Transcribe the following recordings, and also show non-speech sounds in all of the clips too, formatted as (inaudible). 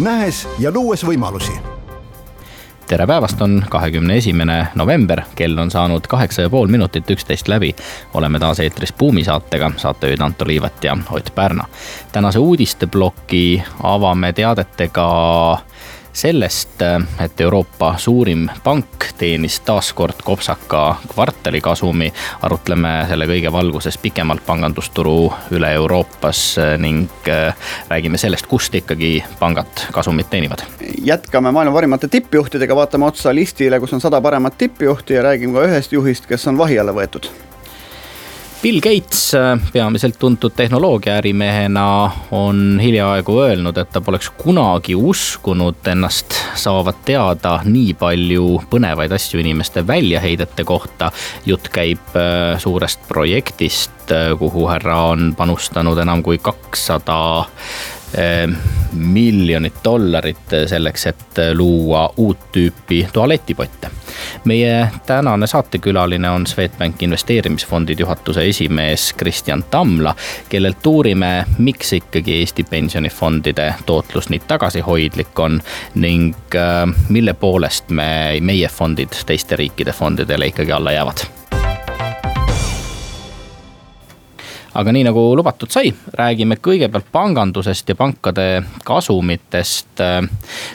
nähes ja luues võimalusi tere päevast, on kahekümne esimene november, kell on saanud kaheksa ja pool minutit üksteist läbi. oleme taas eetris Buumi saatega, saatejuhid Anto Liivat ja Ott Pärna. tänase uudisteploki avame teadetega sellest, et Euroopa suurim pank teenis taas kord kopsaka kvartalikasumi. arutleme selle kõige valguses pikemalt pangandusturu üle Euroopas ning äh, räägime sellest, kust ikkagi pangad kasumit teenivad. jätkame maailma parimate tippjuhtidega, vaatame otsa listile, kus on sada paremat tippjuhti ja räägime ka ühest juhist, kes on vahi alla võetud Bill Gates, äh, peamiselt tuntud tehnoloogiaärimehena, on hiljaaegu öelnud, et ta poleks kunagi uskunud ennast saavat teada nii palju põnevaid asju inimeste väljaheidete kohta. jutt käib äh, suurest projektist, äh, kuhu härra on panustanud enam kui kakssada miljonit dollarit selleks, et luua uut tüüpi tualetipotte. Meie tänane saatekülaline on Swedbanki investeerimisfondide juhatuse esimees Kristjan Tamla, kellelt uurime, miks ikkagi Eesti pensionifondide tootlus nii tagasihoidlik on ning äh, mille poolest me, meie fondid teiste riikide fondidele ikkagi alla jäävad aga nii nagu lubatud sai, räägime kõigepealt pangandusest ja pankade kasumitest.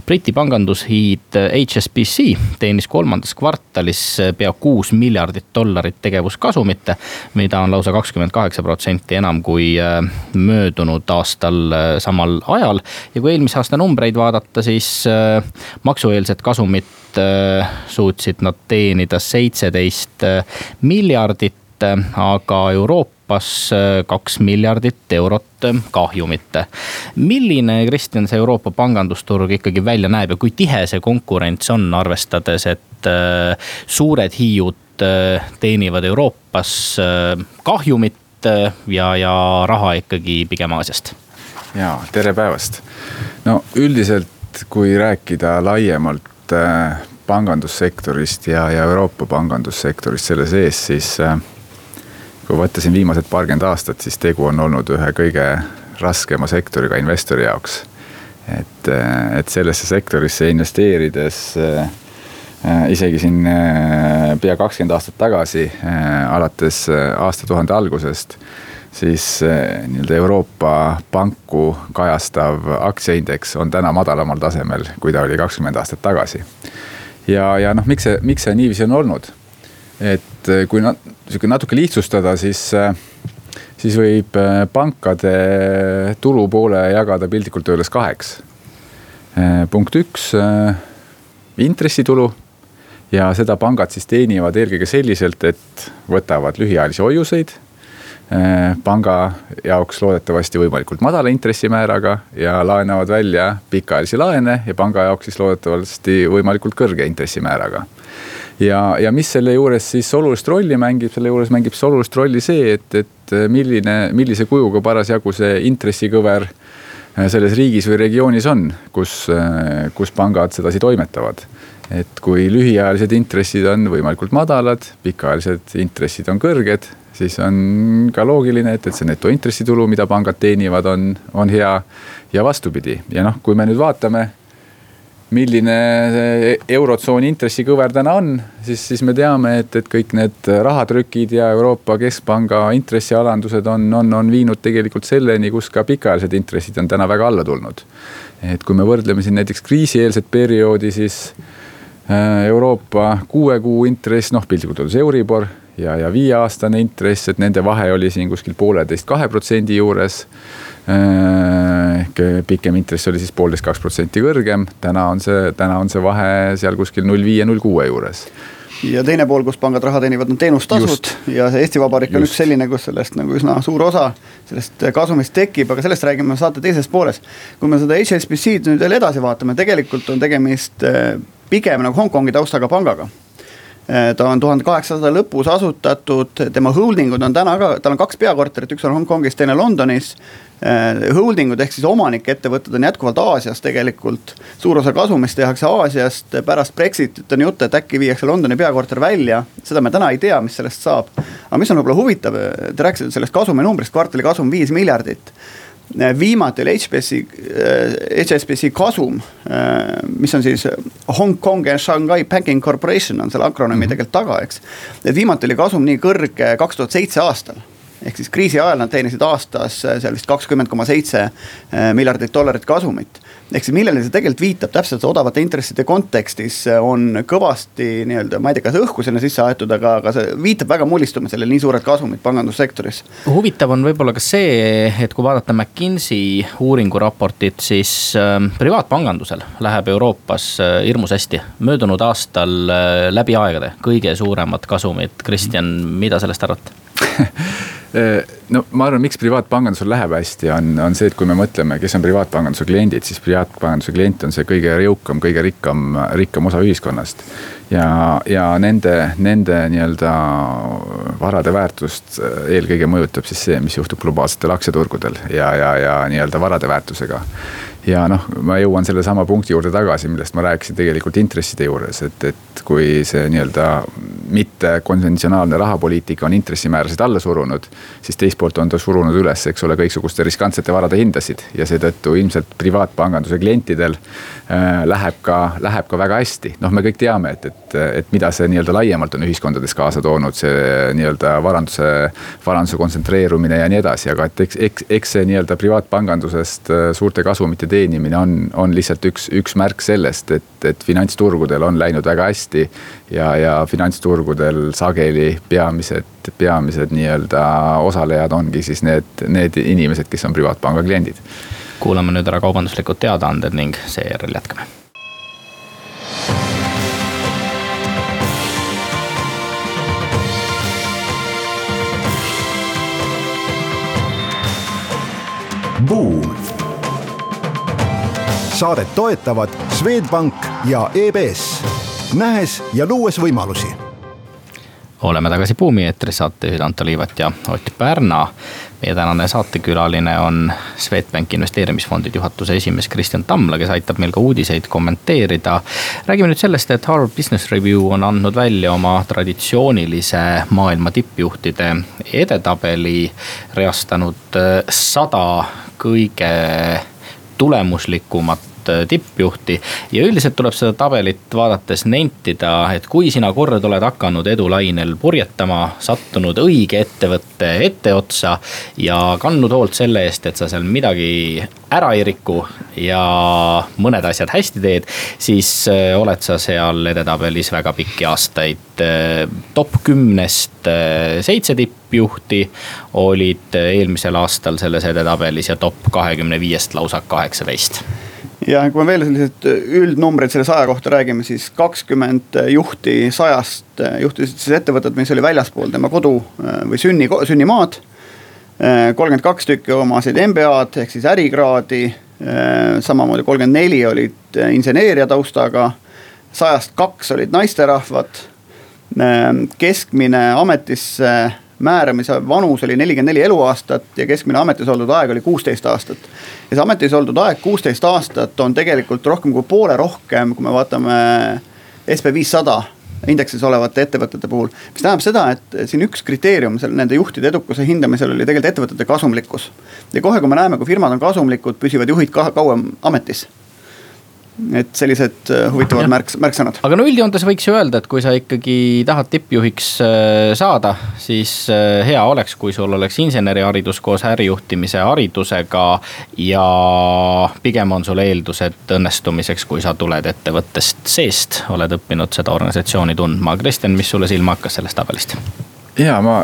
Briti pangandushiid HSBC teenis kolmandas kvartalis pea kuus miljardit dollarit tegevuskasumit, mida on lausa kakskümmend kaheksa protsenti enam kui äh, möödunud aastal äh, samal ajal. ja kui eelmise aasta numbreid vaadata, siis äh, maksueelset kasumit suutsid nad teenida seitseteist miljardit aga Euroopa Euroopas äh, kaks miljardit eurot äh, kahjumit. milline, Kristjan, see Euroopa pangandusturg ikkagi välja näeb ja kui tihe see konkurents on, arvestades, et äh, suured hiiud teenivad Euroopas kahjumit ja, ja raha ikkagi pigem Aasiast? ja tere päevast. no üldiselt, kui rääkida laiemalt pangandussektorist ja, ja Euroopa pangandussektorist selle sees, siis kui võtta siin viimased paarkümmend aastat, siis tegu on olnud ühe kõige raskema sektoriga investori jaoks. et, et sellesse sektorisse investeerides äh, isegi siin pea kakskümmend aastat tagasi alates aastatuhande algusest siis nii-öelda Euroopa panku kajastav aktsiaindeks on täna madalamal tasemel, kui ta oli kakskümmend aastat tagasi. ja, ja noh, miks see, miks see niiviisi on olnud? et äh, kui nat-, sihuke natuke lihtsustada, siis, äh, siis võib äh, pankade tulupoole jagada piltlikult öeldes kaheks. punkt üks, intressitulu ja seda pangad siis teenivad eelkõige selliselt, et võtavad lühiajalisi hoiuseid panga jaoks loodetavasti võimalikult madala intressimääraga ja laenavad välja pikaajalisi laene ja panga jaoks siis loodetavasti võimalikult kõrge intressimääraga ja, ja mis selle juures siis olulist rolli mängib, selle juures mängib siis olulist rolli see, et, et milline, millise kujuga parasjagu see intressikõver äh, selles riigis või regioonis on, kus, äh, kus pangad sedasi toimetavad. et kui lühiajalised intressid on võimalikult madalad, pikaajalised intressid on kõrged, siis on ka loogiline, et, et see netointressitulu, mida pangad teenivad, on, on hea. ja vastupidi ja noh, kui me nüüd vaatame milline eurotsooni intressikõver täna on, siis, siis me teame, et, et kõik need rahatrükid ja Euroopa Keskpanga intressialandused on, on, on viinud tegelikult selleni, kus ka pikaajalised intressid on täna väga alla tulnud. et kui me võrdleme siin näiteks kriisieelset perioodi, siis äh, Euroopa kuue kuu intress, noh piltlikult öeldes Euribor ja, ja viieaastane intress, et nende vahe oli siin kuskil pooleteist, kahe protsendi juures ehk pikem intress oli siis poolteist, kaks protsenti kõrgem, täna on see, täna on see vahe seal kuskil null viie, null kuue juures. Ja teine pool, kus pangad raha teenivad, on teenustasud. Ja see Eesti Vabariik on üks selline, kus sellest nagu üsna suur osa sellest kasumist tekib, aga sellest räägime saate teises pooles. kui me seda HSBC-d nüüd veel edasi vaatame, tegelikult on tegemist eh, pigem nagu Hongkongi taustaga pangaga. Eh, ta on tuhande kaheksasada lõpus asutatud, tema holding ud on täna ka, tal on kaks peakorterit, üks on Hongkongis, teine Londonis. Äh, holding ud ehk siis omanikettevõtted on jätkuvalt Aasias tegelikult. suur osa kasumist tehakse Aasiast, pärast Brexitit on jutt, et äkki viiakse Londoni peakorter välja. seda me täna ei tea, mis sellest saab. aga mis on võib-olla huvitav, te rääkisite sellest kasuminumbrist, kvartali kasum viis miljardit viimati oli HBC, HSBC kasum, äh, mis on siis Hong Kong and Shanghai Banking Corporation on selle akronüümi mm -hmm. tegelikult taga, eks. et viimati oli kasum nii kõrge kaks tuhat seitse aastal ehk siis kriisi ajal nad teenisid aastas äh, seal vist kakskümmend koma seitse äh, miljardit dollarit kasumit. ehk siis millele see tegelikult viitab, täpselt odavate intresside kontekstis äh, on kõvasti nii-öelda, ma ei tea, kas õhku sinna sisse aetud, aga, aga see viitab väga mullistumisele, nii suured kasumid pangandussektoris. huvitav on võib-olla ka see, et kui vaadata McKinsey uuringu raportit, siis äh, privaatpangandusel läheb Euroopas äh, hirmus hästi. möödunud aastal äh, läbi aegade kõige suuremad kasumid, Kristjan, mida sellest arvate (laughs) no ma arvan, miks privaatpangandusel läheb hästi, on, on see, et kui me mõtleme, kes on privaatpanganduse kliendid, siis privaatpanganduse klient on see kõige jõukam, kõige rikkam, rikkam osa ühiskonnast. Ja, ja nende, nende nii-öelda varade väärtust eelkõige mõjutab siis see, mis juhtub globaalsetel aktsiaturgudel ja, ja, ja nii-öelda varade väärtusega ja noh, ma jõuan sellesama punkti juurde tagasi, millest ma rääkisin tegelikult intresside juures, et, et kui see nii-öelda mitte konventsionaalne rahapoliitika on intressimäärasid alla surunud. siis teist poolt on ta surunud üles, eks ole, kõiksuguste riskantsete varade hindasid ja seetõttu ilmselt privaatpanganduse klientidel äh, läheb ka, läheb ka väga hästi. noh, me kõik teame, et, et, et mida see nii-öelda laiemalt on ühiskondades kaasa toonud, see nii-öelda varanduse, varanduse kontsentreerumine ja nii edasi, aga et eks, eks, eks see nii-öelda privaatpangandusest äh, suurte kasumite teenimine on, on lihtsalt üks, üks märk sellest, et, et finantsturgudel on läinud väga hästi. ja, ja finantsturgudel sageli peamised, peamised nii-öelda osalejad ongi siis need, need inimesed, kes on privaatpanga kliendid. kuulame nüüd ära kaubanduslikud teadaanded ning seejärel jätkame Buum saadet toetavad Swedbank ja EBS, nähes ja luues võimalusi. oleme tagasi Buumi eetris, saatejuhid Anto Liivat ja Ott Pärna. Meie tänane saatekülaline on Swedbanki investeerimisfondide juhatuse esimees Kristjan Tamla, kes aitab meil ka uudiseid kommenteerida. räägime nüüd sellest, et Harvard Business Review on andnud välja oma traditsioonilise maailma tippjuhtide edetabeli, reastanud äh, sada kõige tulemuslikumat äh, tippjuhti. ja üldiselt tuleb seda tabelit vaadates nentida, et kui sina kord oled hakanud edulainel purjetama, sattunud õige ettevõtte etteotsa. ja kandnud hoolt selle eest, et sa seal midagi ära ei riku ja mõned asjad hästi teed. siis äh, oled sa seal edetabelis väga pikki aastaid. Äh, top kümnest seitse tippjuhti olid eelmisel aastal selles edetabelis ja top kahekümne viiest lausa kaheksateist ja kui me veel selliseid üldnumbreid selle saja kohta räägime, siis kakskümmend juhti sajast juhtisid siis ettevõtet, mis oli väljaspool tema kodu või sünni, sünnimaad. kolmkümmend kaks tükki omasid MBA-d ehk siis ärikraadi. samamoodi kolmkümmend neli olid inseneeria taustaga. sajast kaks olid naisterahvad. keskmine ametisse määramise vanus oli nelikümmend neli eluaastat ja keskmine ametis oldud aeg oli kuusteist aastat. ja see ametis oldud aeg, kuusteist aastat, on tegelikult rohkem kui poole rohkem, kui me vaatame SB viissada indeksis olevate ettevõtete puhul. mis tähendab seda, et siin üks kriteerium seal nende juhtide edukuse hindamisel oli tegelikult ettevõtete kasumlikkus. ja kohe, kui me näeme, kui firmad on kasumlikud, püsivad juhid ka kauem ametis et sellised äh, huvitavad märk, märksõnad. aga no üldjoontes võiks ju öelda, et kui sa ikkagi tahad tippjuhiks äh, saada, siis äh, hea oleks, kui sul oleks inseneriharidus koos ärijuhtimise haridusega. ja pigem on sul eeldused õnnestumiseks, kui sa tuled ettevõttest seest, oled õppinud seda organisatsiooni tundma. Kristjan, mis sulle silma hakkas sellest tabelist? Ja ma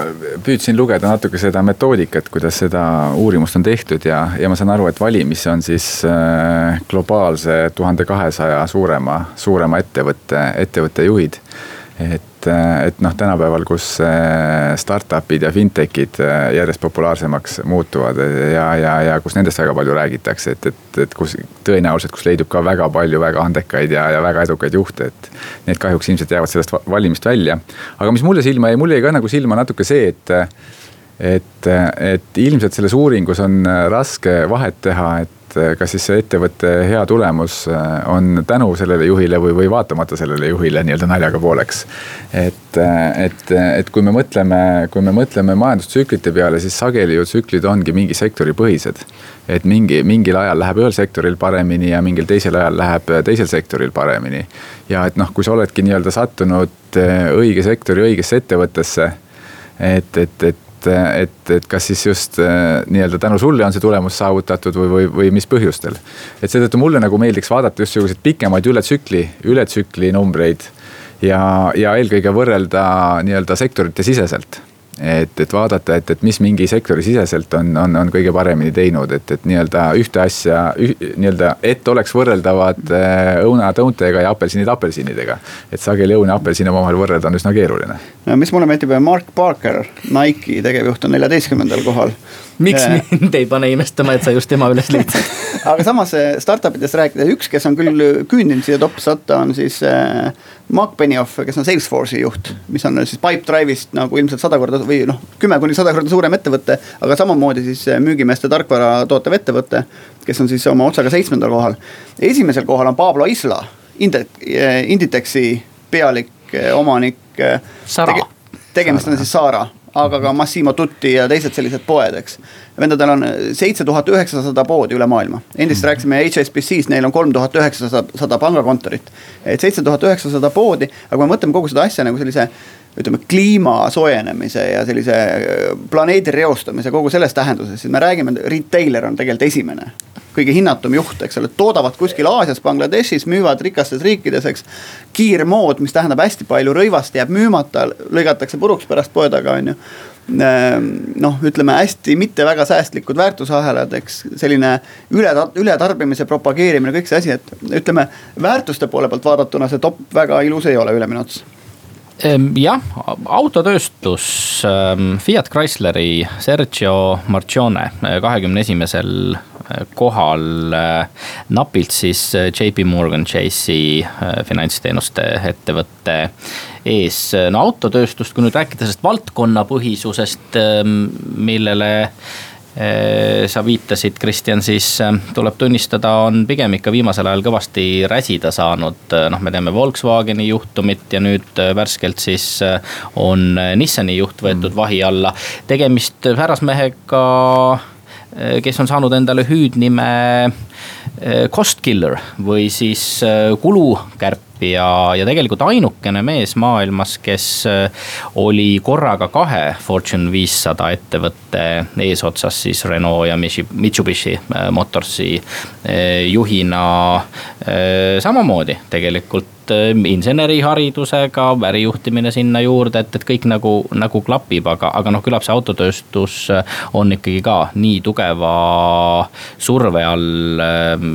püüdsin lugeda natuke seda metoodikat, kuidas seda uurimust on tehtud ja, ja ma saan aru, et valimis on siis äh, globaalse tuhande kahesaja suurema, suurema ettevõtte, ettevõtte juhid. et et, et noh, tänapäeval, kus startup'id ja fintech'id järjest populaarsemaks muutuvad ja, ja, ja kus nendest väga palju räägitakse, et, et, et kus tõenäoliselt, kus leidub ka väga palju väga andekaid ja, ja väga edukaid juhte, et. Need kahjuks ilmselt jäävad sellest valimist välja. aga mis mulle silma jäi, mulle jäi ka nagu silma natuke see, et et, et ilmselt selles uuringus on raske vahet teha, et kas siis see ettevõtte hea tulemus on tänu sellele juhile või, või vaatamata sellele juhile nii-öelda naljaga pooleks. et, et, et kui me mõtleme, kui me mõtleme majandustsüklite peale, siis sageli ju tsüklid ongi mingi sektori põhised. et mingi, mingil ajal läheb ühel sektoril paremini ja mingil teisel ajal läheb teisel sektoril paremini. ja et noh, kui sa oledki nii-öelda sattunud õige sektori õigesse ettevõttesse et, et, et et, et, et kas siis just äh, nii-öelda tänu sulle on see tulemus saavutatud või, või, või mis põhjustel. et seetõttu mulle nagu meeldiks vaadata just sihukeseid pikemaid üle tsükli, üle tsükli numbreid. ja, ja eelkõige võrrelda nii-öelda sektorite siseselt et, et vaadata, et, et mis mingi sektori siseselt on, on, on kõige paremini teinud, et, et nii-öelda ühte asja üh, nii-öelda, et oleks võrreldavad äh, õunad õuntega ja apelsinid apelsinidega. et sageli õun ja apelsin omavahel võrrelda on üsna keeruline. no mis mulle meeldib, Mark Parker, Nike'i tegevjuht on neljateistkümnendal kohal miks mind ei pane imestama, et sa just tema üles leidsid (laughs) aga samas startup idest rääkida, üks, kes on küll küündinud siia toppi satta, on siis äh, Mark Benioff, kes on Salesforce'i juht. mis on siis Pipedrive'ist nagu ilmselt sada korda või noh, kümme kuni sada korda suurem ettevõte. aga samamoodi siis äh, müügimeeste tarkvara tootev ettevõte, kes on siis oma otsaga seitsmendal kohal. esimesel kohal on Pablo Isla, äh, Inditexi pealik, omanik. Sara Tege tegemist on siis Saara aga ka Massimo Tutti ja teised sellised poed, eks. vendadel on seitse tuhat üheksasada poodi üle maailma, endist rääkisime HSBC-s, neil on kolm tuhat üheksasada pangakontorit. et seitse tuhat üheksasada poodi, aga kui me mõtleme kogu seda asja nagu sellise ütleme kliima soojenemise ja sellise äh, planeedi reostamise, kogu selles tähenduses, siis me räägime, retailer on tegelikult esimene kõige hinnatum juht, eks ole, toodavad kuskil Aasias, Bangladeshis, müüvad rikastes riikides, eks. kiirmood, mis tähendab hästi palju rõivast jääb müümata, lõigatakse puruks pärast poe taga, on ju ehm, noh, ütleme hästi mitte väga säästlikud väärtusahelad, eks selline üle, ületarbimise propageerimine, kõik see asi, et ütleme väärtuste poole pealt vaadatuna see top väga ilus ei ole ülemine ots jah, autotööstus, ehm, Fiat Chrysleri Sergio Marcione eh, kahekümne esimesel eh, kohal eh, napilt siis JP Morgan Chase'i finantsteenuste ettevõtte ees. no autotööstust, kui nüüd rääkida sellest valdkonnapõhisusest, ehm, millele sa viitasid, Kristjan, siis äh, tuleb tunnistada, on pigem ikka viimasel ajal kõvasti räsida saanud. Äh, noh, me teame Volkswageni juhtumit ja nüüd värskelt siis on Nissani juht võetud mm. vahi alla. tegemist härrasmehega, kes on saanud endale hüüdnime cost killer või siis kulukärp ja, ja tegelikult ainukene mees maailmas, kes äh, oli korraga kahe Fortune viissada ettevõtte eesotsas siis Renault ja Mitsubishi Motorsi juhina. samamoodi tegelikult inseneriharidusega, ärijuhtimine sinna juurde, et, et kõik nagu, nagu klapib, aga, aga noh, küllap see autotööstus on ikkagi ka nii tugeva surve all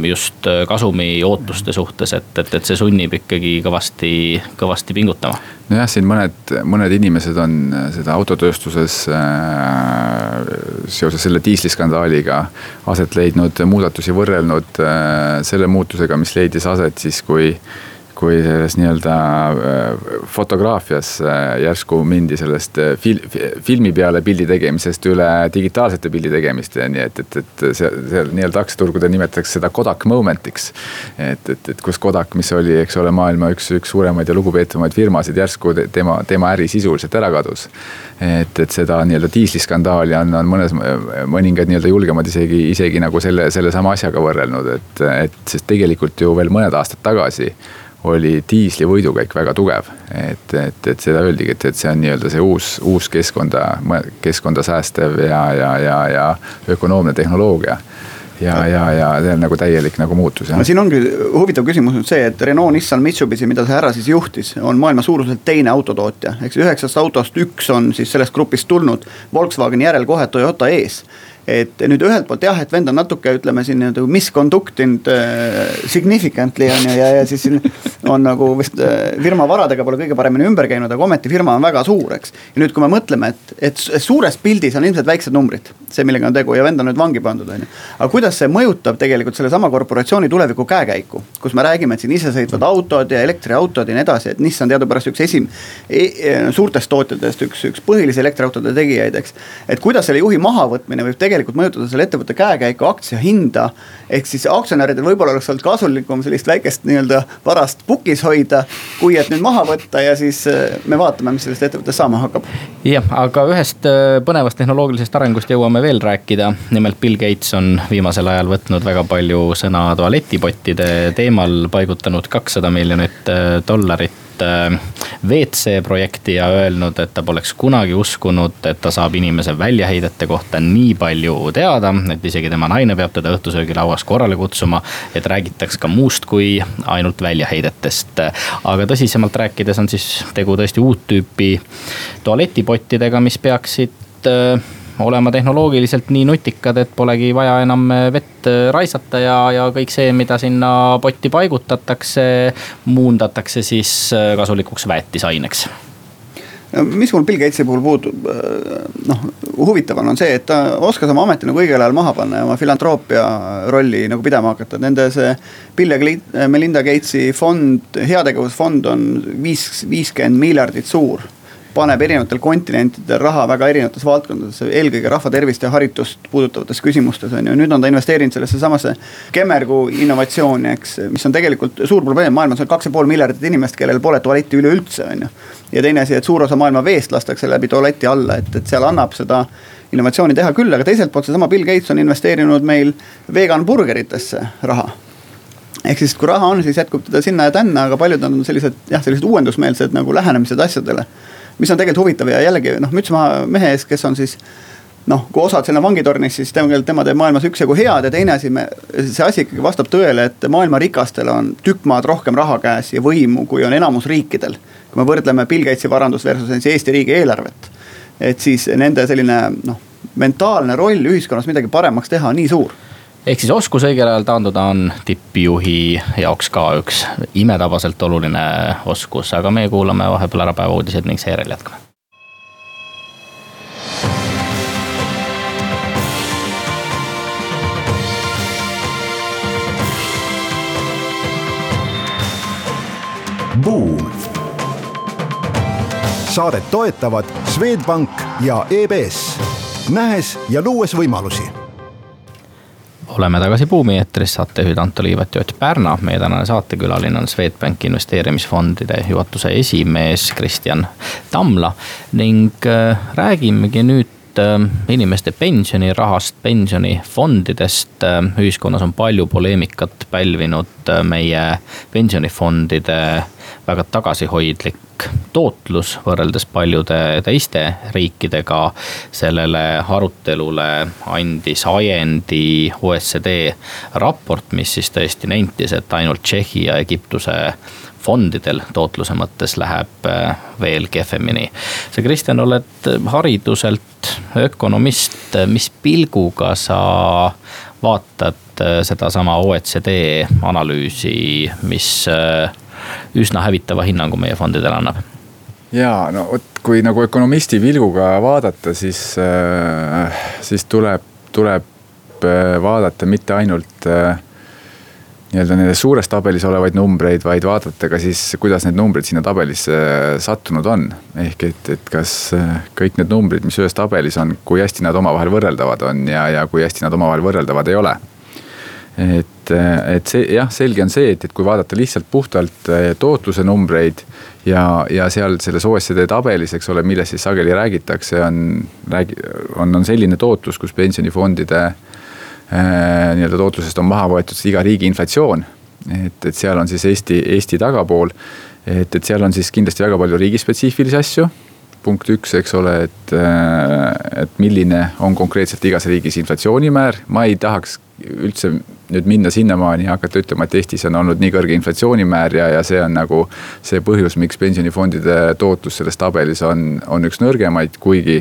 just kasumi ootuste suhtes, et, et, et see sunnib ikka ikkagi kõvasti, kõvasti pingutama. nojah, siin mõned, mõned inimesed on äh, seda autotööstuses äh, seoses selle diisliskandaaliga aset leidnud muudatusi võrrelnud äh, selle muutusega, mis leidis aset siis, kui kui selles nii-öelda äh, fotograafias äh, järsku mindi sellest äh, fil-, filmi peale pildi tegemisest üle digitaalsete pildi tegemisteni, et, et, et see, seal nii-öelda aktsiaturgudel nimetatakse seda Kodak moment'iks. et, et, et kus Kodak, mis oli, eks ole, maailma üks, üks suuremaid ja lugupeetavaid firmasid, järsku tema, tema äri sisuliselt ära kadus. et, et seda nii-öelda diisliskandaali on, on mõnes, mõningad nii-öelda julgemad isegi, isegi nagu selle, sellesama asjaga võrrelnud, et, et sest tegelikult ju veel mõned aastad tagasi oli diisli võidukäik väga tugev. et, et, et seda öeldigi, et, et see on nii-öelda see uus, uus keskkonda, keskkonda säästev ja, ja, ja, ja ökonoomne tehnoloogia ja, ja, ja see on nagu täielik nagu muutus. no siin ongi huvitav küsimus nüüd see, et Renault, Nissan, Mitsubishi, mida see härra siis juhtis, on maailma suuruselt teine autotootja. eks üheksast autost üks on siis sellest grupist tulnud, Volkswageni järel kohe Toyota ees et nüüd ühelt poolt jah, et vend on natuke, ütleme siin nii-öelda misconducted uh, significantly on ju ja, ja siis siin on nagu vist uh, firma varadega pole kõige paremini ümber käinud, aga ometi firma on väga suur, eks. ja nüüd, kui me mõtleme, et, et suures pildis on ilmselt väiksed numbrid, see, millega on tegu ja vend on nüüd vangi pandud, on ju. aga kuidas see mõjutab tegelikult sellesama korporatsiooni tuleviku käekäiku, kus me räägime, et siin isesõitvad autod ja elektriautod ja nii edasi, et Nissan teadupärast üks esim- e,, e, suurtest tootjatest üks, üks põhilisi elektriautode tegijaid, eks. et kuidas selle juhi mahavõtmine võib tegelikult tegelikult mõjutada selle ettevõtte käekäiku, aktsia hinda. ehk siis aktsionäridel võib-olla oleks olnud kasulikum sellist väikest nii-öelda varast pukis hoida, kui et nüüd maha võtta ja siis äh, me vaatame, mis sellest ettevõttest saama hakkab. jah, aga ühest äh, põnevast tehnoloogilisest arengust jõuame veel rääkida. nimelt Bill Gates on viimasel ajal võtnud väga palju sõna tualetipottide teemal, paigutanud kakssada miljonit äh, dollarit WC projekti ja öelnud, et ta poleks kunagi uskunud, et ta saab inimese väljaheidete kohta nii palju teada, et isegi tema naine peab teda õhtusöögilauas korrale kutsuma. et räägitaks ka muust kui ainult väljaheidetest. aga tõsisemalt rääkides on siis tegu tõesti uut tüüpi tualetipottidega, mis peaksid äh, olema tehnoloogiliselt nii nutikad, et polegi vaja enam vett äh, raisata ja, ja kõik see, mida sinna potti paigutatakse, muundatakse siis äh, kasulikuks väetisaineks mis mul Bill Gatesi puhul puudub, noh huvitavam on see, et ta oskas oma ameti nagu õigel ajal maha panna ja oma filantroopia rolli nagu pidama hakata, nende see. Bill ja Melinda Gatesi fond, heategevusfond on viis, viiskümmend miljardit suur paneb erinevatel kontinentidel raha väga erinevates valdkondades, eelkõige rahva tervist ja haritust puudutavates küsimustes on ju. nüüd on ta investeerinud sellesse samasse Kemmergu innovatsiooni, eks, mis on tegelikult suur probleem, maailmas on kaks ja pool miljardit inimest, kellel pole tualetti üleüldse, on ju. ja teine asi, et suur osa maailma veest lastakse läbi tualeti alla, et, et seal annab seda innovatsiooni teha küll, aga teiselt poolt seesama Bill Gates on investeerinud meil vegan burgeritesse raha ehk siis, kui raha on, siis jätkub teda sinna ja tänna, aga paljud on sellised jah, sellised uuendusmeelsed nagu lähenemised asjadele mis on tegelikult huvitav ja jällegi noh, müts maha mehe ees, kes on siis noh, kui osad seal on vangitornis, siis tegelikult tema teeb maailmas üksjagu head ja teine asi, me, see asi ikkagi vastab tõele, et maailma rikastel on tükk maad rohkem raha käes ja võimu, kui on enamus riikidel. kui me võrdleme Bill Gatesi varandust versus siis Eesti riigi eelarvet, et siis nende selline noh, mentaalne roll ühiskonnas midagi paremaks teha on nii suur ehk siis oskus õigel ajal taanduda on tippjuhi jaoks ka üks imetabaselt oluline oskus, aga meie kuulame vahepeal ära päevauudised ning seejärel jätkame. Buum. saadet toetavad Swedbank ja EBS, nähes ja luues võimalusi oleme tagasi Buumi eetris, saatejuhid Anto Liivet ja Ott Pärna. meie tänane saatekülaline on Swedbanki investeerimisfondide juhatuse esimees Kristjan Tamla ning äh, räägimegi nüüd äh, inimeste pensionirahast, pensionifondidest. Äh, ühiskonnas on palju poleemikat pälvinud meie pensionifondide väga tagasihoidlik tootlus võrreldes paljude teiste riikidega. sellele arutelule andis ajendi OECD raport, mis siis tõesti nentis, et ainult Tšehhi ja Egiptuse fondidel tootluse mõttes läheb äh, veel kehvemini. sa, Kristjan, oled hariduselt ökonomist, mis pilguga sa vaatad äh, sedasama OECD analüüsi, mis äh, üsna hävitava hinnangu meie fondidele annab? Ja no vot, kui nagu ökonomisti pilguga vaadata, siis äh,, siis tuleb, tuleb vaadata mitte ainult äh, nii-öelda nendes suures tabelis olevaid numbreid, vaid vaadata ka siis, kuidas need numbrid sinna tabelisse äh, sattunud on. ehk et, et kas äh, kõik need numbrid, mis ühes tabelis on, kui hästi nad omavahel võrreldavad on ja, ja kui hästi nad omavahel võrreldavad ei ole et, et see jah, selge on see, et, et kui vaadata lihtsalt puhtalt tootluse numbreid ja, ja seal selles OECD tabelis, eks ole, millest siis sageli räägitakse, on, räägi-, on, on selline tootlus, kus pensionifondide äh, nii-öelda tootlusest on maha võetud iga riigi inflatsioon. et, et seal on siis Eesti, Eesti tagapool. et, et seal on siis kindlasti väga palju riigispetsiifilisi asju punkt üks, eks ole, et, äh, et milline on konkreetselt igas riigis inflatsioonimäär, ma ei tahaks üldse nüüd minna sinnamaani ja hakata ütlema, et Eestis on olnud nii kõrge inflatsioonimäär ja, ja see on nagu see põhjus, miks pensionifondide tootlus selles tabelis on, on üks nõrgemaid, kuigi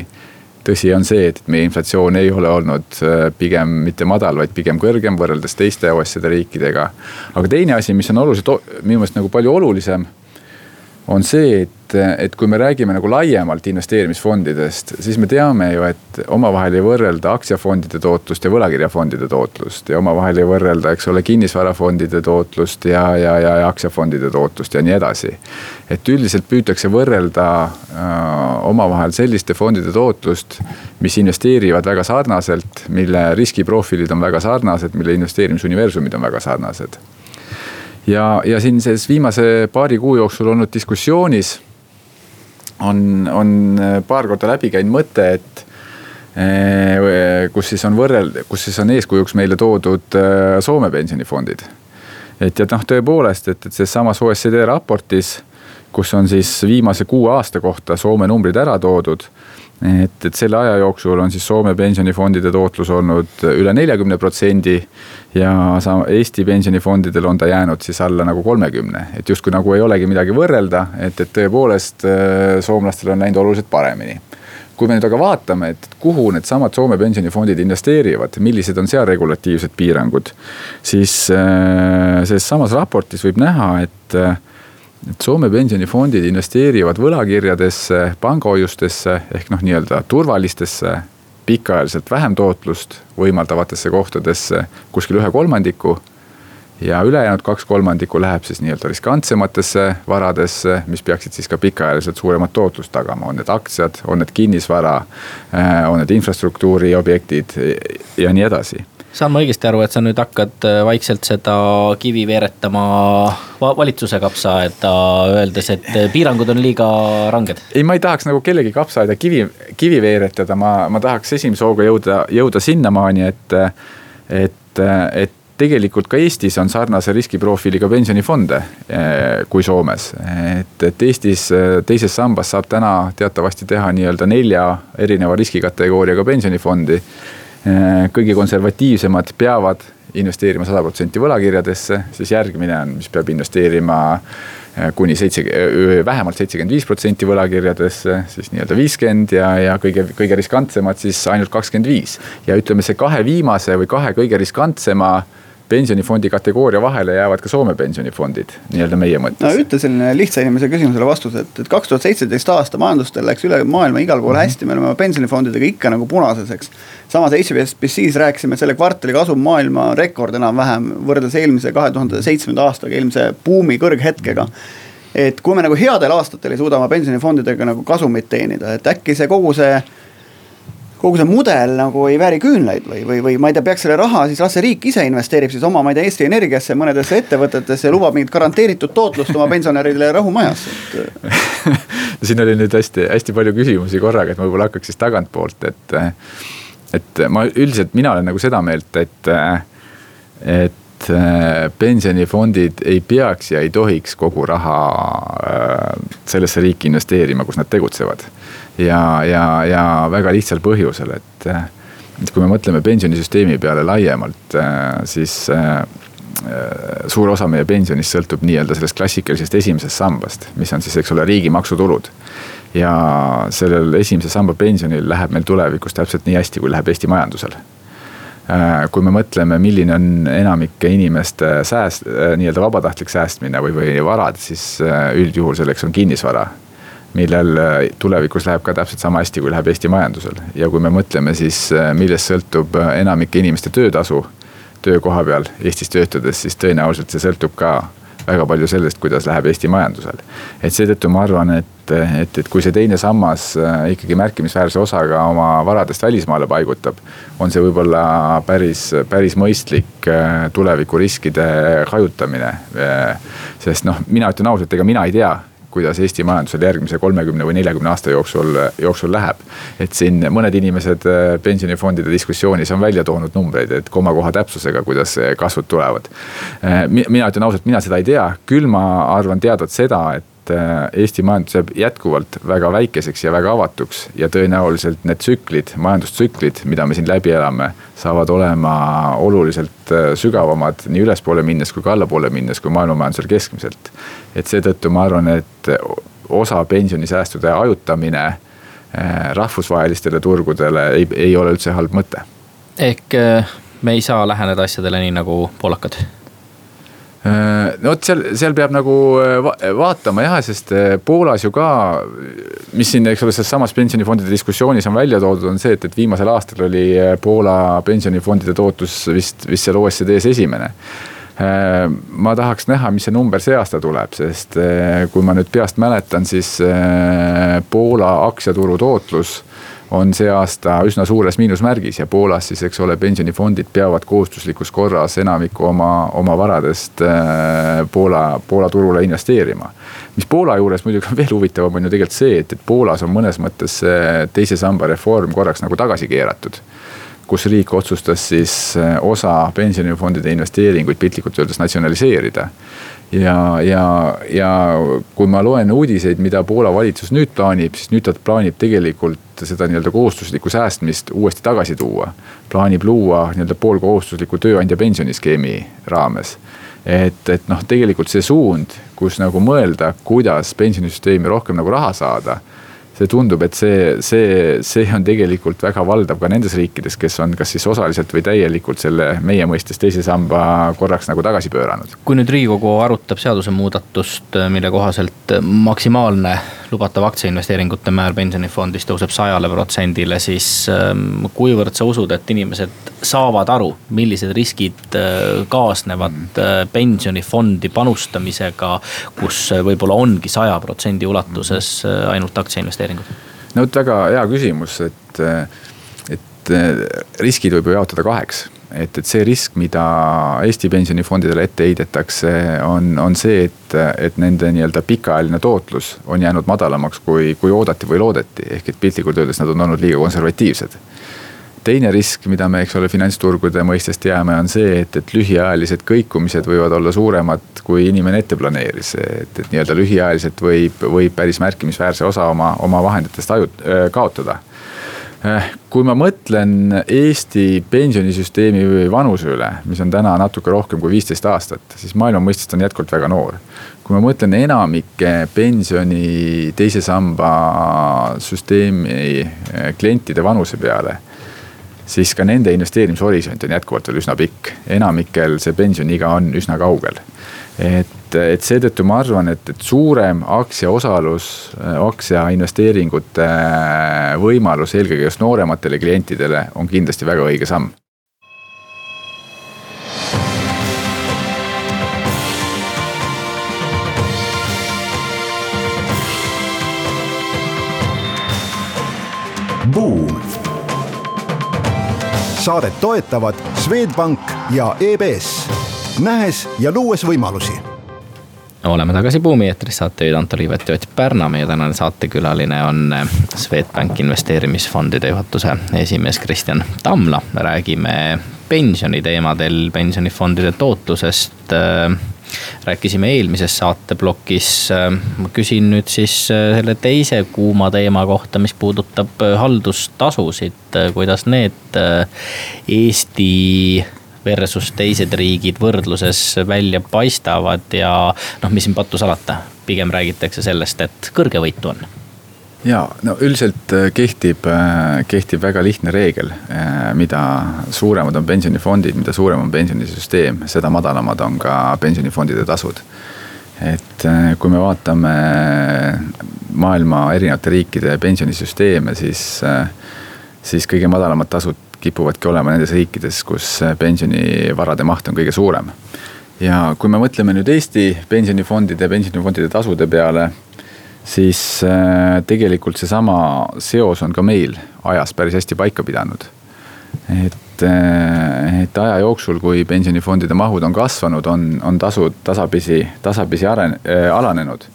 tõsi on see, et meie inflatsioon ei ole olnud pigem mitte madal, vaid pigem kõrgem võrreldes teiste OECD riikidega. aga teine asi, mis on oluliselt, minu meelest nagu palju olulisem on see, et, et kui me räägime nagu laiemalt investeerimisfondidest, siis me teame ju, et omavahel ei võrrelda aktsiafondide tootlust ja võlakirjafondide tootlust ja omavahel ei võrrelda, eks ole, kinnisvarafondide tootlust ja, ja, ja, ja aktsiafondide tootlust ja nii edasi. et üldiselt püütakse võrrelda äh, omavahel selliste fondide tootlust, mis investeerivad väga sarnaselt, mille riskiprofiilid on väga sarnased, mille investeerimisuniversumid on väga sarnased ja, ja siin selles viimase paari kuu jooksul olnud diskussioonis on, on paar korda läbi käinud mõte, et eh, kus siis on võrreld-, kus siis on eeskujuks meile toodud eh, Soome pensionifondid. et ja noh, tõepoolest, et, et selles samas OECD raportis, kus on siis viimase kuue aasta kohta Soome numbrid ära toodud et, et selle aja jooksul on siis Soome pensionifondide tootlus olnud üle neljakümne protsendi. ja sa, Eesti pensionifondidel on ta jäänud siis alla nagu kolmekümne, et justkui nagu ei olegi midagi võrrelda, et, et tõepoolest äh, soomlastel on läinud oluliselt paremini kui me nüüd aga vaatame, et kuhu needsamad Soome pensionifondid investeerivad, millised on seal regulatiivsed piirangud, siis äh, selles samas raportis võib näha, et äh, et Soome pensionifondid investeerivad võlakirjadesse, pangahoiustesse ehk noh, nii-öelda turvalistesse, pikaajaliselt vähem tootlust võimaldavatesse kohtadesse kuskil ühe kolmandiku. ja ülejäänud kaks kolmandikku läheb siis nii-öelda riskantsematesse varadesse, mis peaksid siis ka pikaajaliselt suuremat tootlust tagama, on need aktsiad, on need kinnisvara, äh, on need infrastruktuuriobjektid ja nii edasi saan ma õigesti aru, et sa nüüd hakkad äh, vaikselt seda kivi veeretama valitsuse kapsaaeda, öeldes, et äh, piirangud on liiga ranged? ei, ma ei tahaks nagu kellegi kapsaaeda kivi, kivi veeretada, ma, ma tahaks esimese hooga jõuda, jõuda sinnamaani, et, et, et tegelikult ka Eestis on sarnase riskiprofiiliga pensionifonde äh, kui Soomes. et, et Eestis teises sambas saab täna teatavasti teha nii-öelda nelja erineva riskikategooriaga pensionifondi kõige konservatiivsemad peavad investeerima sada protsenti võlakirjadesse, siis järgmine on, mis peab investeerima äh, kuni seitse, äh, vähemalt seitsekümmend viis protsenti võlakirjadesse, siis nii-öelda viiskümmend ja, ja kõige, kõige riskantsemad siis ainult kakskümmend viis. ja ütleme, see kahe viimase või kahe kõige riskantsema pensionifondi kategooria vahele jäävad ka Soome pensionifondid, nii-öelda meie mõttes. no ütle selline lihtsa inimese küsimusele vastus, et, et kaks tuhat seitseteist aasta majandustel läks üle maailma igal pool mm -hmm. hästi, me oleme pensionifondidega ikka nagu punases, eks. samas HSBC-s rääkisime, et selle kvartali kasum maailma rekord enam-vähem võrreldes eelmise kahe tuhande seitsmenda aastaga, eelmise buumi kõrghetkega et kui me nagu headel aastatel ei suuda oma pensionifondidega nagu kasumit teenida, et äkki see kogu see kogu see mudel nagu ei vääri küünlaid või, või, või ma ei tea, peaks selle raha siis las see riik ise investeerib siis oma, ma ei tea, Eesti Energiasse, mõnedesse ettevõtetesse lubab mingit garanteeritud tootlust oma pensionäridele rahumajasse et... (laughs) siin oli nüüd hästi, hästi palju küsimusi korraga, et ma võib-olla hakkaks siis tagantpoolt, et. et ma üldiselt, mina olen nagu seda meelt, et, et pensionifondid ei peaks ja ei tohiks kogu raha äh, sellesse riiki investeerima, kus nad tegutsevad ja, ja, ja väga lihtsal põhjusel, et, et kui me mõtleme pensionisüsteemi peale laiemalt, siis äh, suur osa meie pensionist sõltub nii-öelda sellest klassikalisest esimesest sambast, mis on siis, eks ole, riigi maksutulud. ja sellel esimese samba pensionil läheb meil tulevikus täpselt nii hästi, kui läheb Eesti majandusel kui me mõtleme, milline on enamike inimeste sääst, nii-öelda vabatahtlik säästmine või, või varad, siis üldjuhul selleks on kinnisvara millel äh, tulevikus läheb ka täpselt sama hästi, kui läheb Eesti majandusel. ja kui me mõtleme siis, äh, millest sõltub äh, enamike inimeste töötasu töökoha peal Eestis töötades, siis tõenäoliselt see sõltub ka väga palju sellest, kuidas läheb Eesti majandusel. et seetõttu ma arvan, et, et, et kui see teine sammas ikkagi märkimisväärse osaga oma varadest välismaale paigutab, on see võib-olla päris, päris mõistlik tulevikuriskide hajutamine. sest noh, mina ütlen ausalt, ega mina ei tea kuidas Eesti majandusel järgmise kolmekümne või neljakümne aasta jooksul, jooksul läheb. et siin mõned inimesed äh, pensionifondide diskussioonis on välja toonud numbreid, et komakoha täpsusega, kuidas kasvud tulevad. Äh, mina ütlen ausalt, mina seda ei tea, küll ma arvan teadvat seda, et äh, Eesti majandus jääb jätkuvalt väga väikeseks ja väga avatuks ja tõenäoliselt need tsüklid, majandustsüklid, mida me siin läbi elame, saavad olema oluliselt sügavamad nii ülespoole minnes kui ka allapoole minnes kui maailmamajandusel keskmiselt et seetõttu ma arvan, et osa pensionisäästude hajutamine rahvusvahelistele turgudele ei, ei ole üldse halb mõte. ehk me ei saa läheneda asjadele nii nagu poolakad Äh, no vot seal, seal peab nagu äh, va vaatama jah, sest äh, Poolas ju ka, mis siin, eks ole, selles samas pensionifondide diskussioonis on välja toodud, on see, et, et viimasel aastal oli Poola pensionifondide tootlus vist, vist seal OECD-s esimene. Ma tahaks näha, mis see number see aasta tuleb, sest kui ma nüüd peast mäletan, siis Poola aktsiaturu tootlus on see aasta üsna suures miinusmärgis ja Poolas siis, eks ole, pensionifondid peavad kohustuslikus korras enamiku oma, oma varadest äh, Poola, Poola turule investeerima. mis Poola juures muidugi on (laughs) veel huvitavam, on ju tegelikult see, et, et Poolas on mõnes mõttes see teise samba reform korraks nagu tagasi keeratud kus riik otsustas siis äh, osa pensionifondide investeeringuid piltlikult öeldes natsionaliseerida ja, ja, ja kui ma loen uudiseid, mida Poola valitsus nüüd plaanib, siis nüüd ta plaanib tegelikult seda nii-öelda kohustuslikku säästmist uuesti tagasi tuua. plaanib luua nii-öelda poolkohustusliku tööandja pensioniskeemi raames. et, et noh, tegelikult see suund, kus nagu mõelda, kuidas pensionisüsteemi rohkem nagu raha saada see tundub, et see, see, see on tegelikult väga valdav ka nendes riikides, kes on kas siis osaliselt või täielikult selle meie mõistes teise samba korraks nagu tagasi pööranud. kui nüüd riigikogu arutab seadusemuudatust, mille kohaselt maksimaalne lubatav aktsiainvesteeringute määr pensionifondis tõuseb sajale protsendile, siis ähm, kuivõrd sa usud, et inimesed saavad aru, millised riskid äh, kaasnevad äh, pensionifondi panustamisega, kus võib-olla ongi saja protsendi ulatuses äh, ainult aktsiainvesteeringud? no vot, väga hea küsimus, et, et riskid võib ju jaotada kaheks et, et see risk, mida Eesti pensionifondidele ette heidetakse, on, on see, et, et nende nii-öelda pikaajaline tootlus on jäänud madalamaks, kui, kui oodati või loodeti, ehk et piltlikult öeldes nad on olnud liiga konservatiivsed. Teine risk, mida me, eks ole, finantsturgude mõistest teame, on see, et, et lühiajalised kõikumised võivad olla suuremad, kui inimene ette planeeris. et, et nii-öelda lühiajaliselt võib, võib päris märkimisväärse osa oma, oma vahenditest aju-, kaotada kui ma mõtlen Eesti pensionisüsteemi vanuse üle, mis on täna natuke rohkem kui viisteist aastat, siis maailma mõistes ta on jätkuvalt väga noor. kui ma mõtlen enamike pensioni teise samba süsteemi eh, klientide vanuse peale siis ka nende investeerimishorisont on jätkuvalt veel üsna pikk. enamikel see pensioniiga on üsna kaugel et, et seetõttu ma arvan, et, et suurem aktsiaosalus, aktsiainvesteeringute võimalus eelkõige just noorematele klientidele on kindlasti väga õige samm. Buum. Saadet toetavad Swedbank ja EBS nähes ja luues võimalusi oleme tagasi Buumi eetris, saatejuhid Anto Liivet ja Ott Pärna, meie tänane saatekülaline on eh, Swedbank investeerimisfondide juhatuse esimees Kristjan Tamla. räägime pensioniteemadel, pensionifondide tootlusest. Rääkisime eelmises saateplokis, eh, ma küsin nüüd siis selle teise kuuma teema kohta, mis puudutab haldustasusid, kuidas need Eesti versus teised riigid võrdluses välja paistavad ja noh, mis siin pattu salata, pigem räägitakse sellest, et kõrge võitu on ja no üldiselt äh, kehtib, äh, kehtib väga lihtne reegel, äh, mida suuremad on pensionifondid, mida suurem on pensionisüsteem, seda madalamad on ka pensionifondide tasud. et kui me vaatame maailma erinevate riikide pensionisüsteeme, siis, siis kõige madalamad tasud kipuvadki olema nendes riikides, kus pensionivarade maht on kõige suurem. ja kui me mõtleme nüüd Eesti pensionifondide, pensionifondide tasude peale, siis äh, tegelikult seesama seos on ka meil ajas päris hästi paika pidanud. et, äh, et aja jooksul, kui pensionifondide mahud on kasvanud, on, on tasud tasapisi, tasapisi aren- äh,, alanenud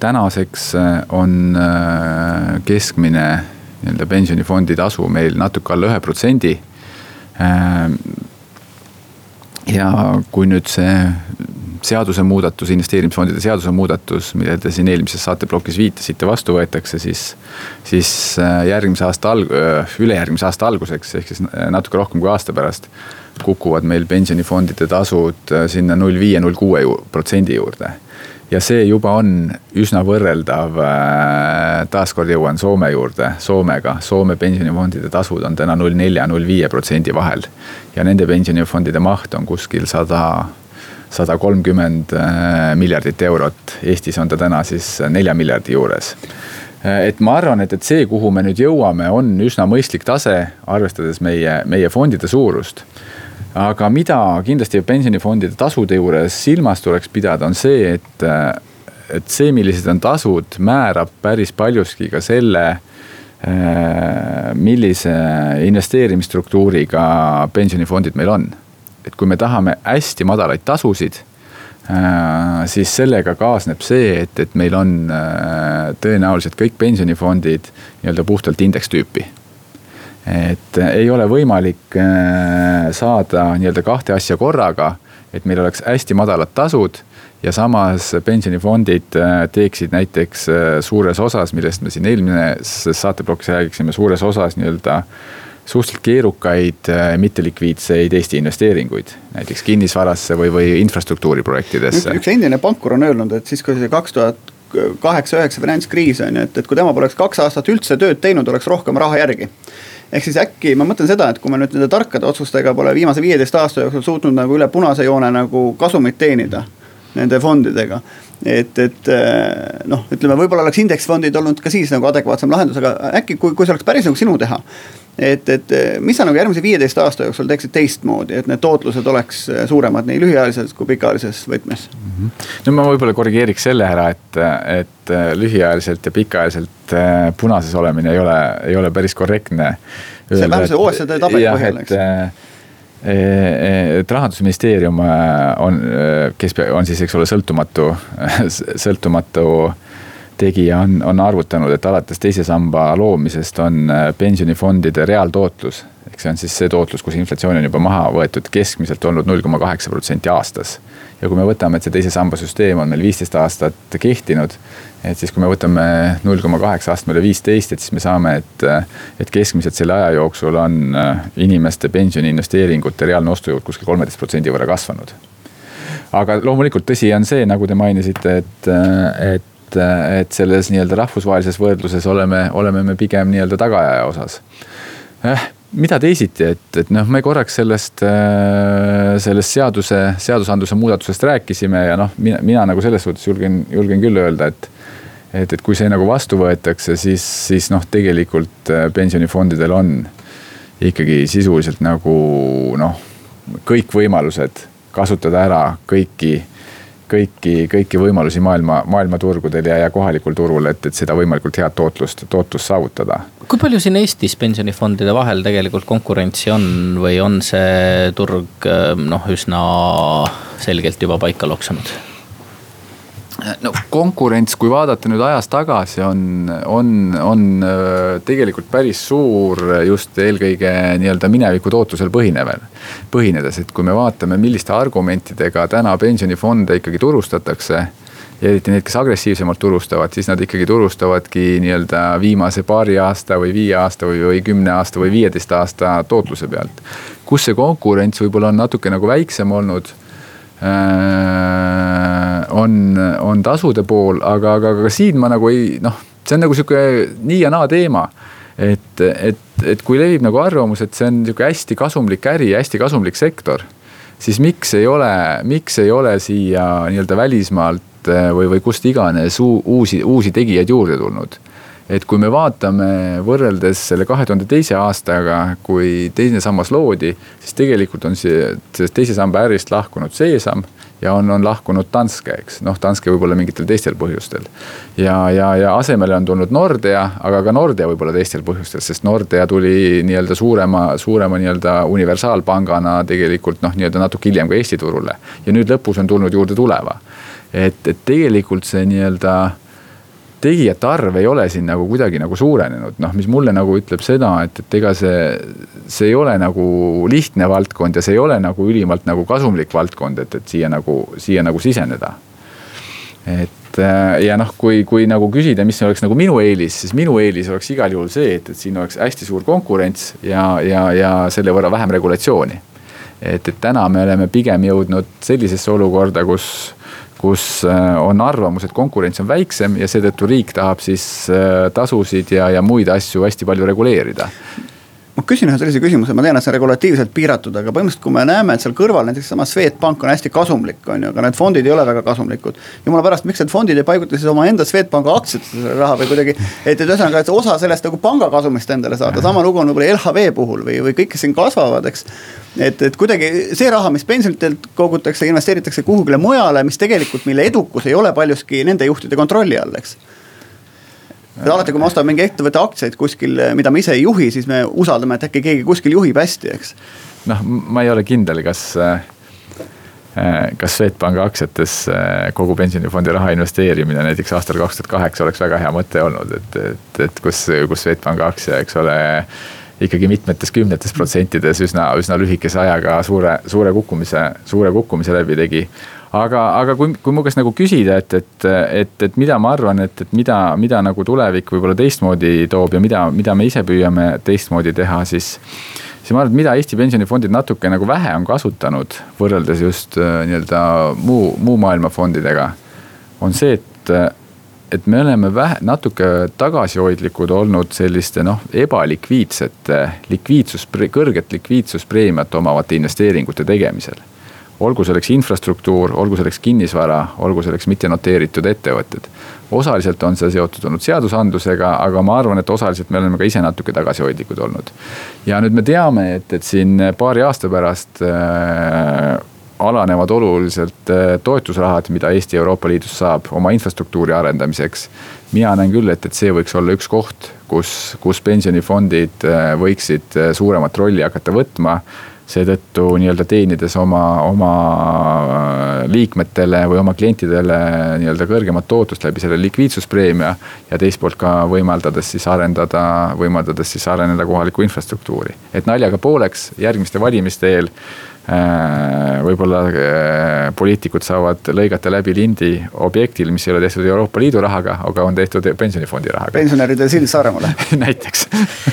tänaseks on keskmine nii-öelda pensionifondi tasu meil natuke alla ühe protsendi. Ja kui nüüd see seadusemuudatus, investeerimisfondide seadusemuudatus, millele te siin eelmises saateplokis viitasite, vastu võetakse, siis. siis äh, järgmise aasta alg-, äh, ülejärgmise aasta alguseks, ehk siis natuke rohkem kui aasta pärast. kukuvad meil pensionifondide tasud äh, sinna null viie, null kuue protsendi juurde ja see juba on üsna võrreldav, äh, taaskord jõuan Soome juurde, Soomega, Soome pensionifondide tasud on täna null nelja, null viie protsendi vahel. ja nende pensionifondide maht on kuskil sada, sada kolmkümmend äh, miljardit eurot, Eestis on ta täna siis nelja miljardi juures. Äh, et ma arvan, et, et see, kuhu me nüüd jõuame, on üsna mõistlik tase, arvestades meie, meie fondide suurust. Aga mida kindlasti pensionifondide tasude juures silmas tuleks pidada, on see, et, et see, millised on tasud, määrab päris paljuski ka selle, millise investeerimisstruktuuriga pensionifondid meil on. Et kui me tahame hästi madalaid tasusid, siis sellega kaasneb see, et, et meil on tõenäoliselt kõik pensionifondid nii-öelda puhtalt indekstüüpi. Et äh, ei ole võimalik äh, saada nii-öelda kahte asja korraga, et meil oleks hästi madalad tasud ja samas pensionifondid äh, teeksid näiteks suures osas, millest me siin eelmises saateplokis räägiksime, suures osas nii-öelda suhteliselt keerukaid mittelikviidseid Eesti investeeringuid, näiteks kinnisvarasse või, või infrastruktuuri projektidesse. üks endine pankur on öelnud, et siis, kui see kaks tuhat kaheksa-üheksa finantskriis on ju, et, et kui tema poleks kaks aastat üldse tööd teinud, oleks rohkem raha järgi ehk siis äkki ma mõtlen seda, et kui me nüüd nende tarkade otsustega pole viimase viieteist aasta jooksul suutnud nagu üle punase joone nagu kasumit teenida nende fondidega. et, et eh, noh, ütleme, võib-olla oleks indeksfondid olnud ka siis nagu adekvaatsem lahendus, aga äkki kui, kui see oleks päris nagu sinu teha et, et mis sa nagu järgmise viieteist aasta jooksul teeksid teistmoodi, et need tootlused oleks suuremad nii lühiajalises kui pikaajalises võtmes mm? -hmm. no ma võib-olla korrigeeriks selle ära, et, et lühiajaliselt ja pikaajaliselt äh, punases olemine ei ole, ei ole päris korrektne. see on vähemalt see OECD tabeli põhjal, eks äh, äh, et rahandusministeerium on, kes on siis, eks ole, sõltumatu, (laughs) sõltumatu tegija on, on arvutanud, et alates teise samba loomisest on äh, pensionifondide reaaltootlus. ehk see on siis see tootlus, kus inflatsioon on juba maha võetud, keskmiselt olnud null koma kaheksa protsenti aastas. ja kui me võtame, et see teise samba süsteem on meil viisteist aastat kehtinud. et siis, kui me võtame null koma kaheksa astmele viisteist, et siis me saame, et, et keskmiselt selle aja jooksul on äh, inimeste pensioniinvesteeringute reaalne ostujõud kuskil kolmeteist protsendi võrra kasvanud aga loomulikult tõsi on see, nagu te mainisite, et, äh, et et, et selles nii-öelda rahvusvahelises võrdluses oleme, oleme me pigem nii-öelda tagaajaja osas eh, mida teisiti, et, et noh, me korraks sellest, äh, sellest seaduse, seadusandluse muudatusest rääkisime ja noh, mina, mina nagu selles suhtes julgen, julgen küll öelda, et. et, et kui see nagu vastu võetakse, siis, siis noh, tegelikult äh, pensionifondidel on ikkagi sisuliselt nagu noh, kõik võimalused kasutada ära kõiki kõiki, kõiki võimalusi maailma, maailmaturgudel ja, ja kohalikul turul, et, et seda võimalikult head tootlust, tootlust saavutada. kui palju siin Eestis pensionifondide vahel tegelikult konkurentsi on või on see turg noh, üsna selgelt juba paika loksunud? No konkurents, kui vaadata nüüd ajas tagasi, on, on, on äh, tegelikult päris suur just eelkõige nii-öelda mineviku tootlusel põhineval. põhinedes, et kui me vaatame, milliste argumentidega täna pensionifonde ikkagi turustatakse ja eriti need, kes agressiivsemalt turustavad, siis nad ikkagi turustavadki nii-öelda viimase paari aasta või viie aasta või, või kümne aasta või viieteist aasta tootluse pealt. kus see konkurents võib-olla on natuke nagu väiksem olnud on, on tasude pool, aga, aga ka siin ma nagu ei noh, see on nagu sihuke nii ja naa teema. et, et, et kui levib nagu arvamus, et see on sihuke hästi kasumlik äri, hästi kasumlik sektor. siis miks ei ole, miks ei ole siia nii-öelda välismaalt äh, või, või kust iganes uusi, uusi tegijaid juurde tulnud et kui me vaatame võrreldes selle kahe tuhande teise aastaga, kui teine sammas loodi, siis tegelikult on see, sellest teise samba ärist lahkunud Seesam ja on, on lahkunud Danske, eks, noh, Danske võib-olla mingitel teistel põhjustel. ja, ja, ja asemele on tulnud Nordea, aga ka Nordea võib-olla teistel põhjustel, sest Nordea tuli nii-öelda suurema, suurema nii-öelda universaalpangana tegelikult noh, nii-öelda natuke hiljem ka Eesti turule. ja nüüd lõpus on tulnud juurde Tuleva. et, et tegelikult see nii-öelda tegijate arv ei ole siin nagu kuidagi nagu suurenenud, noh, mis mulle nagu ütleb seda, et, et ega see, see ei ole nagu lihtne valdkond ja see ei ole nagu ülimalt nagu kasumlik valdkond, et, et siia nagu, siia nagu siseneda. et äh, ja noh, kui, kui nagu küsida, mis oleks nagu minu eelis, siis minu eelis oleks igal juhul see, et, et siin oleks hästi suur konkurents ja, ja, ja selle võrra vähem regulatsiooni. et, et täna me oleme pigem jõudnud sellisesse olukorda, kus kus on arvamus, et konkurents on väiksem ja seetõttu riik tahab siis tasusid ja, ja muid asju hästi palju reguleerida ma küsin ühe sellise küsimuse, ma tean, et see on regulatiivselt piiratud, aga põhimõtteliselt, kui me näeme, et seal kõrval näiteks sama Swedbank on hästi kasumlik, on ju, aga need fondid ei ole väga kasumlikud. jumala pärast, miks need fondid ei paiguta siis omaenda Swedbanka aktsiatesse selle raha või kuidagi, et, et ühesõnaga, et osa sellest nagu panga kasumist endale saada, sama lugu on võib-olla LHV puhul või, või kõik, kes siin kasvavad, eks. et, et kuidagi see raha, mis pensionitelt kogutakse, investeeritakse kuhugile mujale, mis tegelikult, mille edukus ei ole paljuski nende juhtide kontrolli all, eks alati, kui me ostame mingi ettevõtte aktsiaid kuskil, mida me ise ei juhi, siis me usaldame, et äkki keegi kuskil juhib hästi, eks. noh, ma ei ole kindel, kas äh, kas Swedbanki aktsiates kogu pensionifondi raha investeerimine näiteks aastal kaks tuhat kaheksa oleks väga hea mõte olnud, et, et, et kus, kus Swedbanki aktsia, eks ole ikkagi mitmetes kümnetes protsentides üsna, üsna lühikese ajaga suure, suure kukkumise, suure kukkumise läbi tegi aga, aga kui, kui mu käest nagu küsida, et, et, et, et mida ma arvan, et, et mida, mida nagu tulevik võib-olla teistmoodi toob ja mida, mida me ise püüame teistmoodi teha, siis siis ma arvan, et mida Eesti pensionifondid natuke nagu vähe on kasutanud, võrreldes just äh, nii-öelda muu, muu maailma fondidega, on see, et, et me oleme vähe, natuke tagasihoidlikud olnud selliste noh, ebalikviidsete likviidsus, kõrget likviidsuspreemiat omavate investeeringute tegemisel olgu selleks infrastruktuur, olgu selleks kinnisvara, olgu selleks mittenoteeritud ettevõtted. osaliselt on see seotud olnud seadusandlusega, aga ma arvan, et osaliselt me oleme ka ise natuke tagasihoidlikud olnud. ja nüüd me teame, et, et siin paari aasta pärast äh, alanevad oluliselt äh, toetusrahad, mida Eesti Euroopa Liidust saab oma infrastruktuuri arendamiseks. mina näen küll, et, et see võiks olla üks koht, kus, kus pensionifondid äh, võiksid äh, suuremat rolli hakata võtma seetõttu nii-öelda teenides oma, oma liikmetele või oma klientidele nii-öelda kõrgemat tootlust läbi selle likviidsuspreemia. ja teist poolt ka võimaldades siis arendada, võimaldades siis areneda kohalikku infrastruktuuri. et naljaga pooleks järgmiste valimiste eel Äh, võib-olla äh, poliitikud saavad lõigata läbi lindi objektil, mis ei ole tehtud Euroopa Liidu rahaga, aga on tehtud pensionifondi rahaga. pensionäride sild Saaremaale (laughs) näiteks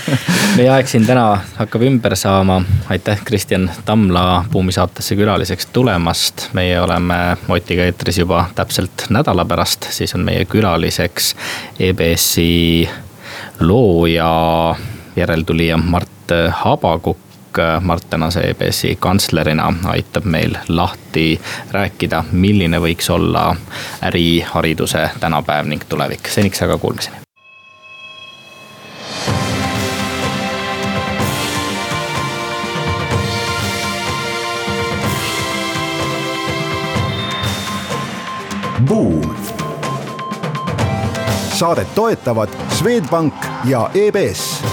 (laughs) meie aeg siin täna hakkab ümber saama. aitäh, Kristjan Tamla Buumi saatesse külaliseks tulemast. meie oleme Otiga eetris juba täpselt nädala pärast, siis on meie külaliseks EBS-i looja, järeltulija Mart Habakukk Äh, Mart tänase EBS-i kantslerina aitab meil lahti rääkida, milline võiks olla ärihariduse tänapäev ning tulevik. seniks aga kuulmiseni. Buum. saadet toetavad Swedbank ja EBS,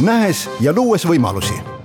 nähes ja luues võimalusi